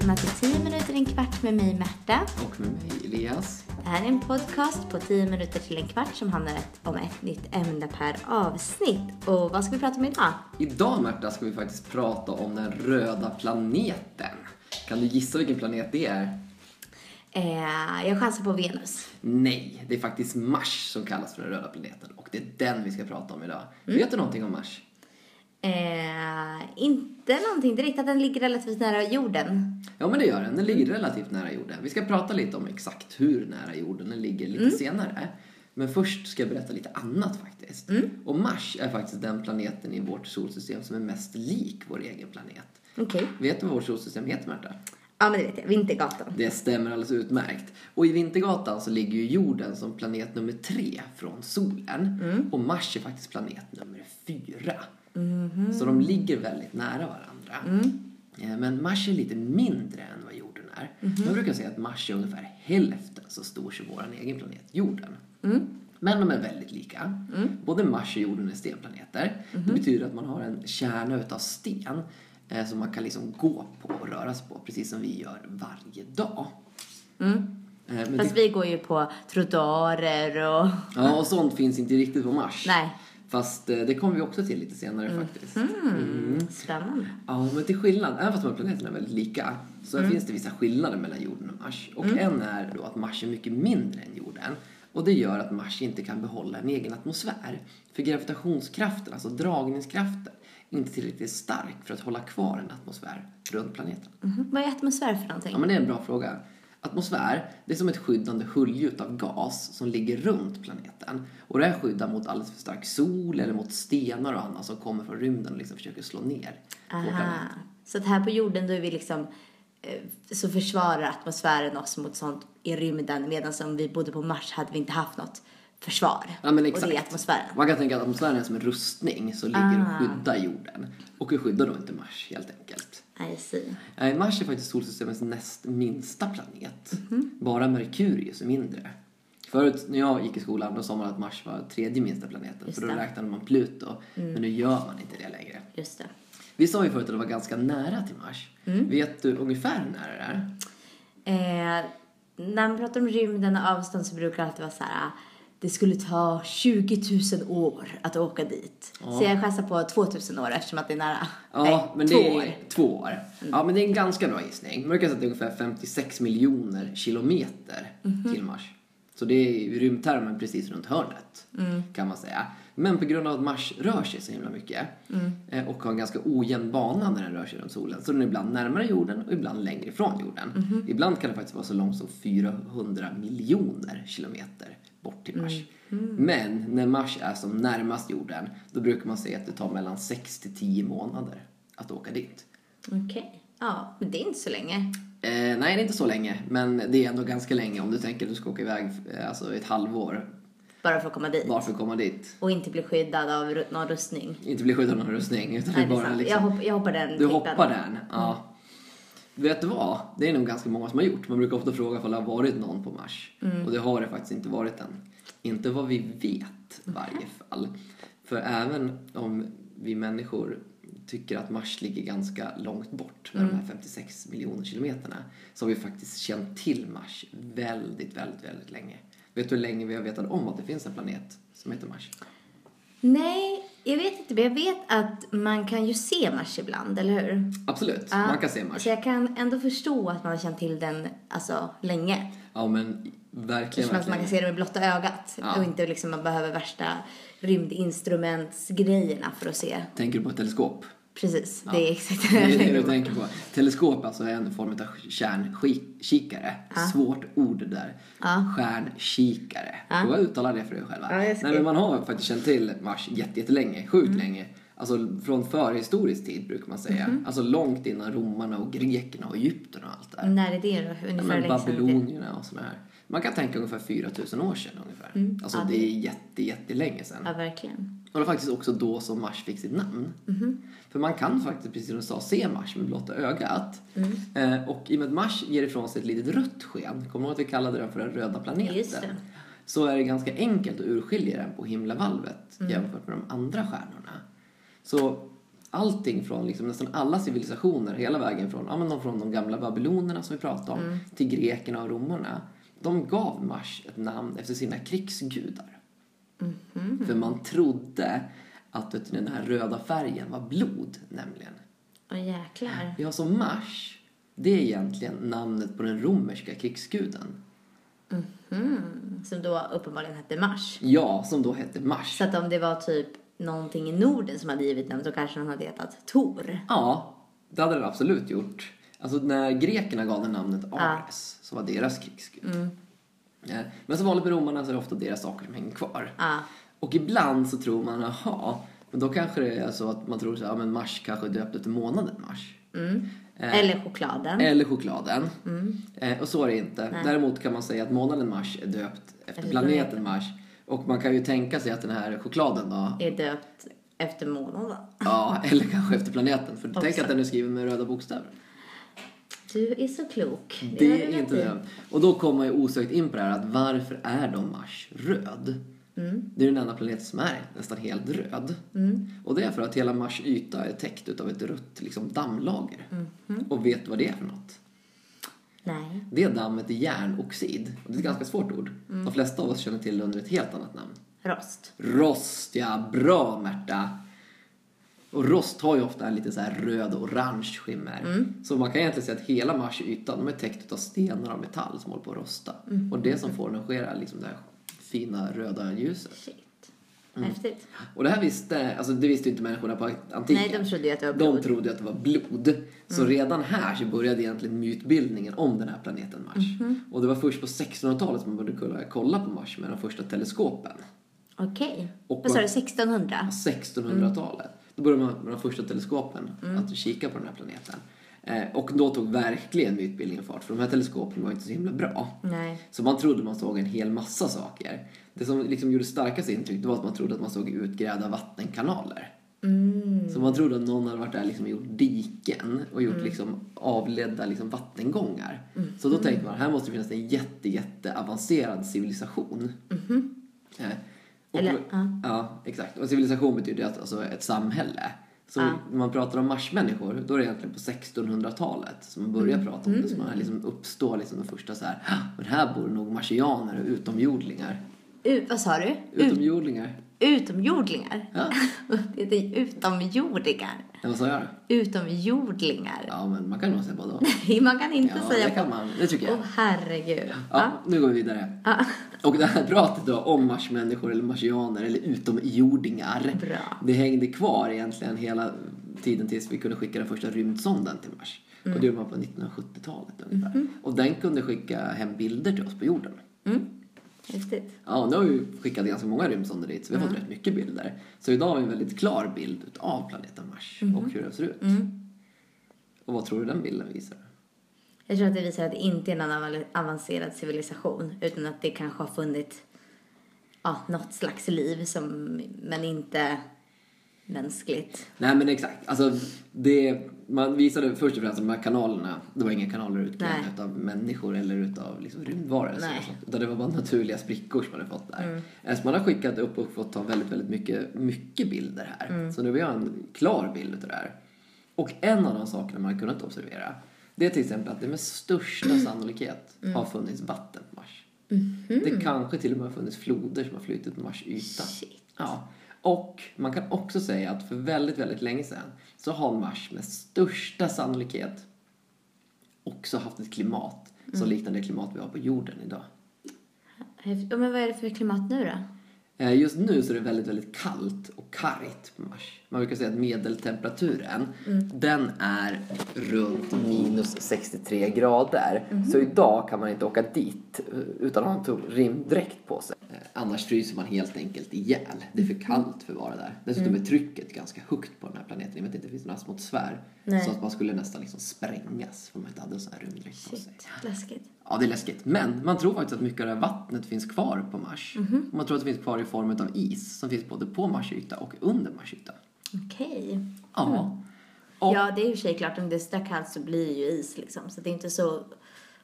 välkomna till 10 minuter en kvart med mig Märta. Och med mig Elias. Det här är en podcast på 10 minuter till en kvart som handlar om ett nytt ämne per avsnitt. Och vad ska vi prata om idag? Idag Märta ska vi faktiskt prata om den röda planeten. Kan du gissa vilken planet det är? Eh, jag chansar på Venus. Nej, det är faktiskt Mars som kallas för den röda planeten. Och det är den vi ska prata om idag. Vet du någonting om Mars? Eh, inte någonting direkt, att den ligger relativt nära jorden. Ja, men det gör den. Den ligger relativt nära jorden. Vi ska prata lite om exakt hur nära jorden den ligger lite senare. Men först ska jag berätta lite annat faktiskt. Och Mars är faktiskt den planeten i vårt solsystem som är mest lik vår egen planet. Okej. Vet du vad vårt solsystem heter, Märta? Ja, men det vet jag. Vintergatan. Det stämmer alldeles utmärkt. Och i Vintergatan så ligger ju jorden som planet nummer tre från solen. Och Mars är faktiskt planet nummer fyra. Så de ligger väldigt nära varandra. Eh, Men Mars är lite mindre än vad jorden är. Man brukar säga att Mars är ungefär hälften så stor som vår egen planet, jorden. Men de är väldigt lika. Både Mars och jorden är stenplaneter. Det betyder att man har en kärna utav sten eh, som man kan liksom gå på och röra sig på, precis som vi gör varje dag. Eh, Men Fast det, vi går ju på trottoarer och... ja, och sånt finns inte riktigt på Mars. Nej. Fast eh, det kommer vi också till lite senare faktiskt. Mm, spännande. Ja, men till skillnad, även fast de här planeterna är väldigt lika, så finns det vissa skillnader mellan jorden och Mars. Och en är då att Mars är mycket mindre än jorden. Och det gör att Mars inte kan behålla en egen atmosfär. För gravitationskraften, alltså dragningskraften, är inte tillräckligt stark för att hålla kvar en atmosfär runt planeten. Mhm. Vad är atmosfär för någonting? Ja, men det är en bra fråga. Atmosfär, det är som ett skyddande hölje av gas som ligger runt planeten. Och det här skyddar mot alldeles för stark sol eller mot stenar och annat som kommer från rymden och liksom försöker slå ner Aha. planeten. Så att här på jorden då är vi liksom eh, så försvarar atmosfären oss mot sånt i rymden medan om vi bodde på Mars hade vi inte haft något försvar. Ja, men Och exakt. det är atmosfären. Man kan tänka att atmosfären är som en rustning som ligger och skyddar jorden. Och vi skyddar då inte Mars helt enkelt. I see. Nej, Mars är faktiskt solsystemets näst minsta planet. Mhm. Bara Merkurius är mindre. Förut när jag gick i skolan då sa man att Mars var tredje minsta planeten. Just för då det. Mm. räknade man Pluto. Men nu gör man inte det längre. Just det. Vi sa ju förut att det var ganska nära till Mars. Mm. Vet du ungefär hur nära det är? Eh, när man pratar om rymden och avstånd så brukar det alltid vara så här. Det skulle ta 20 000 år att åka dit. Så jag chansar på 2000 år eftersom att det är nära. Ja, Nej, men två det är år. Mm. två år. Ja, men det är en ganska bra gissning. Man brukar säga att det är ungefär 56 miljoner kilometer Mhm. till Mars. Så det är i rymdtermen precis runt hörnet, Mm. kan man säga. Men på grund av att Mars rör sig så himla mycket Mm. eh, och har en ganska ojämn bana när den rör sig runt solen så den är ibland närmare jorden och ibland längre ifrån jorden. Mhm. Ibland kan det faktiskt vara så långt som 400 miljoner kilometer bort till Mars. Mhm. Men när Mars är som närmast jorden då brukar man säga att det tar mellan 6 till 10 månader att åka dit. Okej. Ja, men det är inte så länge. Eh, nej, det är inte så länge, men det är ändå ganska länge om du tänker att du ska åka iväg eh, alltså ett halvår Bara för att komma dit. bara för att komma dit. Och inte bli skyddad av någon rustning. Inte bli skyddad av någon rustning, utan Nej, det bara liksom... jag, hopp, jag hoppar den Du tippen. hoppar den, ja. Vet du vad? Det är nog ganska många som har gjort. Man brukar ofta fråga om det har varit någon på Mars. Mm. Och det har det faktiskt inte varit än. Inte vad vi vet i varje fall. För även om vi människor tycker att Mars ligger ganska långt bort med Mm. de här 56 miljoner kilometerna så har vi faktiskt känt till Mars väldigt, väldigt, väldigt länge. Vet du hur länge vi har vetat om att det finns en planet som heter Mars? Nej, jag vet inte. Men jag vet att man kan ju se Mars ibland, eller hur? Absolut, Ja. man kan se Mars. Så jag kan ändå förstå att man har känt till den alltså, länge. Ja men verkligen, Som att man kan se det med blotta ögat. Ja. Och inte liksom man behöver värsta rymdinstrumentsgrejerna för att se. Tänker du på ett teleskop? Precis, det är exakt Det det är jag det på. tänker på. Teleskop alltså är en form av kärnkikare. Svårt ord det där. Stjärnkikare. Ja. Du har uttalat det för dig själva. Ja, jag Nej, men man har faktiskt känt till Mars jätte- jättelänge. Sjukt länge. Alltså från förhistorisk tid brukar man säga. Alltså långt innan romarna och grekerna och Egypten och allt där. När är det då? Ja, Ungefär men är det? babylonierna och sådär. Man kan tänka ungefär 4000 år sedan ungefär. Alltså Ja, det är jätte, jättelänge sedan. Ja, verkligen. Och det var faktiskt också då som Mars fick sitt namn. För man kan faktiskt, precis som du sa, se Mars med blotta ögat. Eh, och i och med att Mars ger ifrån sig ett litet rött sken, kommer du ihåg att vi kallade den för den röda planeten? Just det. Så är det ganska enkelt att urskilja den på himlavalvet jämfört med de andra stjärnorna. Så allting från liksom nästan alla civilisationer, hela vägen från, ja, men de, från de gamla babylonerna som vi pratade om, till grekerna och romarna. De gav Mars ett namn efter sina krigsgudar. För man trodde att vet den här röda färgen var blod, nämligen. Åh jäklar. Ja, så Mars, det är egentligen namnet på den romerska krigsguden. Mm. Som då uppenbarligen hette Mars. Ja, som då hette Mars. Så att om det var typ någonting i Norden som hade givit namn så kanske de hade hetat Tor. Ja, det hade det absolut gjort. Alltså när grekerna gav den namnet Ares så var deras krigsgud. Eh, Men som vanligt med romarna så är det ofta deras saker som hänger kvar. Och ibland så tror man, aha, men då kanske det är så att man tror så här, ja, men Mars kanske döpt efter månaden Mars. Eh, Eller chokladen. Eller chokladen. Eh, och så är det inte. Däremot kan man säga att månaden Mars är döpt efter Efter planeten Mars. Och man kan ju tänka sig att den här chokladen då, Är döpt efter månaden. ja, eller kanske efter planeten. För tänk att den är skriven med röda bokstäver. Du är så klok. Det du är inte det. Och då kommer man ju osökt in på det här att varför är då Mars röd? Det är den enda planeten som är nästan helt röd. Och det är för att hela Mars yta är täckt utav ett rött liksom, dammlager. Och vet du vad det är för något? Nej. Det dammet är järnoxid. Och det är ett ganska svårt ord. De flesta av oss känner till det under ett helt annat namn. Rost. Rost, ja. Bra Märta! Och rost har ju ofta en lite så röd och orange skimmer. Så man kan egentligen säga att hela Mars yta de är täckt av stenar och metall som håller på att rosta. Och det som får den att ske är liksom det här fina röda ljuset. Shit. Mm. Häftigt. Och det här visste, alltså det visste ju inte människorna på antiken. Nej, de trodde ju att det var De blod. Mm. trodde att det var blod. Så redan här så började egentligen mytbildningen om den här planeten Mars. Mhm. Och det var först på 1600-talet som man började kunna kolla på Mars med de första teleskopen. Okej. Och Vad sa du, 1600? 1600-talet. Då började man med de första teleskopen att kika på den här planeten. Eh, och då tog verkligen mytbildningen fart, för de här teleskopen var inte så himla bra. Nej. Så man trodde man såg en hel massa saker. Det som liksom gjorde starkast intryck det var att man trodde att man såg utgrävda vattenkanaler. Så man trodde att någon hade varit där liksom och gjort diken och gjort liksom avledda liksom vattengångar. Så då tänkte man, här måste det finnas en jätte, jätte avancerad civilisation. Eh, och, Eller, ja. exakt. Och civilisation betyder att, alltså ett samhälle. Så när man pratar om marsmänniskor, då är det egentligen på 1600-talet som man börjar prata om det. Så man liksom uppstår liksom de första så här, "Ah, men här bor nog marsianer och utomjordlingar. U- vad sa du? Ut- Utomjordlingar? utomjordlingar? Ja. det är utomjordingar. ja vad sa jag då? Utomjordlingar. Ja, men man kan nog säga både och. man kan inte Ja, säga det kan man. Det tycker Åh jag. herregud. Ja, nu går vi vidare. Och det här pratet då om marsmänniskor eller marsianer eller utomjordingar. Bra. Det hängde kvar egentligen hela tiden tills vi kunde skicka den första rymdsonden till Mars. Och det gjorde man på 1970-talet ungefär. Och den kunde skicka hem bilder till oss på jorden. Häftigt. Ja, nu har vi skickat ganska många rymdsonder dit så vi har fått rätt mycket bilder. Så idag har vi en väldigt klar bild av planeten Mars och hur den ser ut. Och vad tror du den bilden visar? Jag tror att det visar att det inte är någon avancerad civilisation utan att det kanske har funnits ja, något slags liv som, men inte mänskligt. Nej men exakt. Alltså, det, man visade först och främst de här kanalerna. Det var inga kanaler utgrävda utav människor eller utav liksom rymdvarelser. Och sånt. Utan det var bara naturliga sprickor som man hade fått där. Mm. Så man har skickat upp och fått ta väldigt, väldigt mycket, mycket bilder här. Så nu har vi en klar bild utav det här. Och en av de sakerna man har kunnat observera det är till exempel att det med största sannolikhet har funnits vatten på Mars. Det kanske till och med har funnits floder som har flutit på Mars yta. Shit. Ja. Och man kan också säga att för väldigt, väldigt länge sedan så har Mars med största sannolikhet också haft ett klimat som liknar det klimat vi har på jorden idag. Men vad är det för klimat nu då? Eh, Just nu så är det väldigt, väldigt kallt och kargt på Mars. Man brukar säga att medeltemperaturen, den är runt minus 63 grader. Så idag kan man inte åka dit eh, utan att ha en rymddräkt på sig. Eh, Annars fryser man helt enkelt ihjäl. Det är för kallt för att vara där. Dessutom är trycket ganska högt på den här planeten i och med att det inte finns någon atmosfär. Nej. Så att man skulle nästan liksom sprängas om man inte hade en sån här rymddräkt på sig. Läskigt. Ja, det är läskigt. Men man tror faktiskt att mycket av det här vattnet finns kvar på Mars. Mhm. Man tror att det finns kvar i form av is som finns både på Mars yta och under Mars yta. Okej. Ja. Och, Ja, det är ju sig klart om det är så kallt så blir det ju is liksom. Så det är inte så...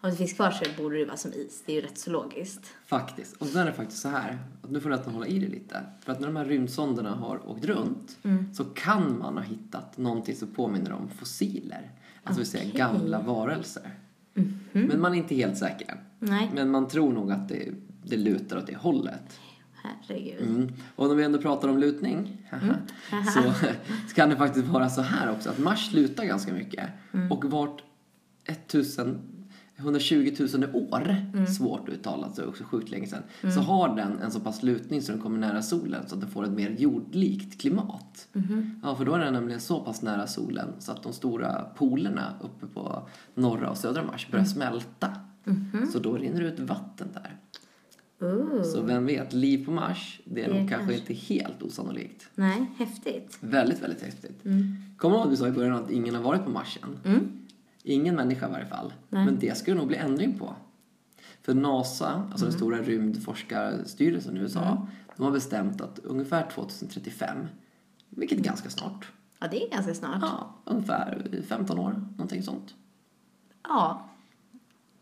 Om det finns kvar så borde det vara som is. Det är ju rätt så logiskt. Faktiskt. Och sen är det faktiskt så här, att nu får du nästan hålla i dig lite. För att när de här rymdsonderna har åkt runt så kan man ha hittat någonting som påminner om fossiler. Alltså vill säga gamla varelser. Men man är inte helt säker. Nej, Men man tror nog att det, det lutar åt det hållet. Herregud. Mm. Och när vi ändå pratar om lutning så, så kan det faktiskt vara så här också att Mars lutar ganska mycket. Och vart 1000 120 000 år, svårt uttalat, så också sjukt länge sedan, så har den en så pass lutning så den kommer nära solen så att den får ett mer jordlikt klimat. Ja, för då är den nämligen så pass nära solen så att de stora polerna uppe på norra och södra Mars börjar smälta. Så då rinner det ut vatten där. Ooh. Så vem vet, liv på Mars, det är Det nog kanske inte helt osannolikt. Nej, häftigt. Väldigt, väldigt häftigt. Kommer du ihåg att vi sa i början att ingen har varit på Mars än? Ingen människa i varje fall. Men det skulle nog bli ändring på. För NASA, alltså den stora rymdforskarstyrelsen i USA, de har bestämt att ungefär 2035, vilket är ganska snart, Ja, det är ganska snart. Ja. ja, ungefär 15 år, någonting sånt.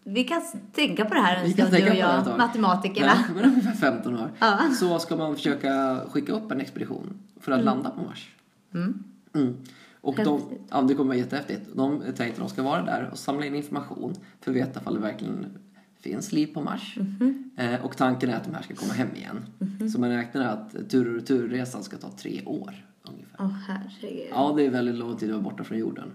Vi kan tänka på det här en Vi kan stund, du och jag, matematikerna. Ja, men ungefär 15 år. Ja. Så ska man försöka skicka upp en expedition för att landa på Mars. Mm. Och de, ja, det kommer vara jättehäftigt. De tänkte att de ska vara där och samla in information för att veta ifall det verkligen finns liv på Mars. Mhm. Eh, och tanken är att de här ska komma hem igen. Så man räknar att tur och returresan ska ta tre år ungefär. Åh, herregud. Ja, det är väldigt lång tid att vara borta från jorden.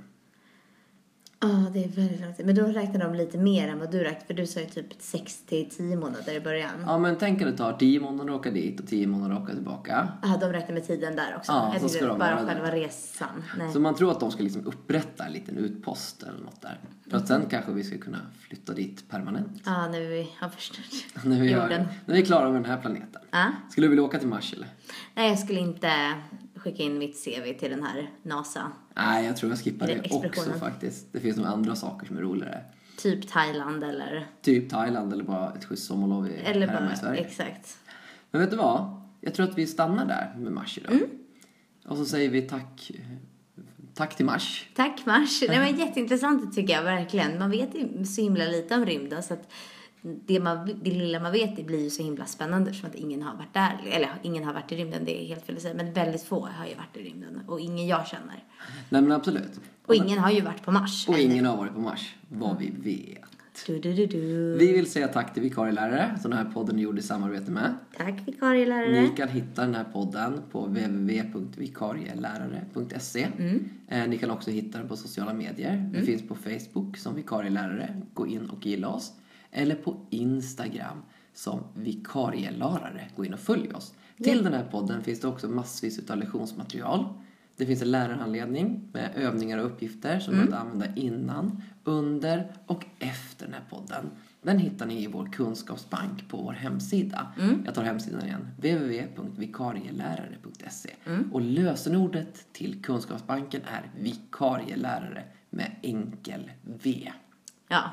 Ja, det är väldigt lång tid. Men då räknar de lite mer än vad du räknar. För du sa ju typ 6 till 10 månader i början. Ja, Ja, men tänk att det tar 10 månader att åka dit och 10 månader att åka tillbaka. de räknar med tiden där också. Ja, jag så ska de bara vara där. själva resan. Nej. Så man tror att de ska liksom upprätta en liten utpost eller något där. För att sen kanske vi ska kunna flytta dit permanent. Ja, när vi har förstört När vi, jorden. gör, när vi är klara med den här planeten. Ja. Skulle du vilja åka till Mars eller? Nej, jag skulle inte skicka in mitt CV till den här NASA. Nej, jag tror jag skippar det också faktiskt. Det finns nog andra saker som är roligare. Typ Thailand eller... Typ Thailand eller bara ett schysst sommarlov i, Eller hemma bara... i Sverige. Exakt. Men vet du vad? Jag tror att vi stannar där med Mars idag. Mm. Och så säger vi tack, tack till Mars. Tack Mars. Det var jätteintressant tycker jag verkligen. Man vet ju så himla lite om rymden så att det, man, det lilla man vet det blir ju så himla spännande som att ingen har varit där. Eller ingen har varit i rymden, det är helt fel att säga. Men väldigt få har ju varit i rymden och ingen jag känner. Nej men absolut. Och ingen har ju varit på Mars. Och ingen har varit på Mars, vad vi vet. Du, du, du, du. Vi vill säga tack till vikarielärare som den här podden gjorde i samarbete med. Tack vikarielärare. Ni kan hitta den här podden på www.vikarielärare.se. Eh, Ni kan också hitta den på sociala medier. Vi finns på Facebook som vikarielärare. Gå in och gilla oss. Eller på Instagram som vikarielärare. Gå in och följ oss. Till den här podden finns det också massvis av lektionsmaterial. Det finns en lärarhandledning med övningar och uppgifter som går att använda innan, under och efter den här podden. Den hittar ni i vår kunskapsbank på vår hemsida. Jag tar hemsidan igen. www.vikarielärare.se Och lösenordet till kunskapsbanken är vikarielärare med enkel V. Ja.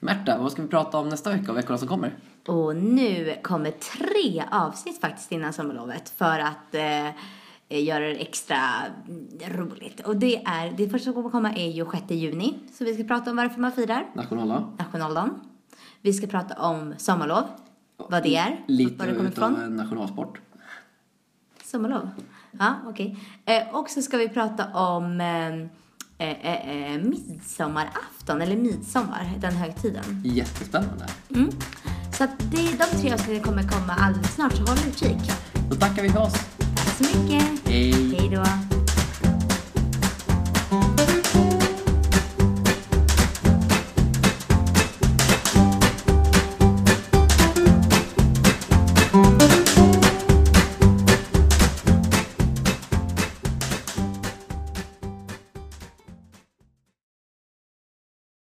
Märta, vad ska vi prata om nästa vecka och veckorna som kommer? Och nu kommer tre avsnitt faktiskt innan sommarlovet för att eh, göra det extra roligt. Och det är, det första som kommer komma är ju 6 juni. Så vi ska prata om varför man firar Nationaldag? nationaldagen. Vi ska prata om sommarlov, vad det är, Lite var det kommer utav ifrån. en nationalsport. Sommarlov? Ja, okej. Eh, och så ska vi prata om eh, eh, eh, eh, midsommarafton, eller midsommar, den högtiden. Jättespännande. Mm. Så att det de tre avsnitten kommer komma alldeles snart, så håll utkik. Då tackar vi för oss. Tack så mycket. Hej! Hej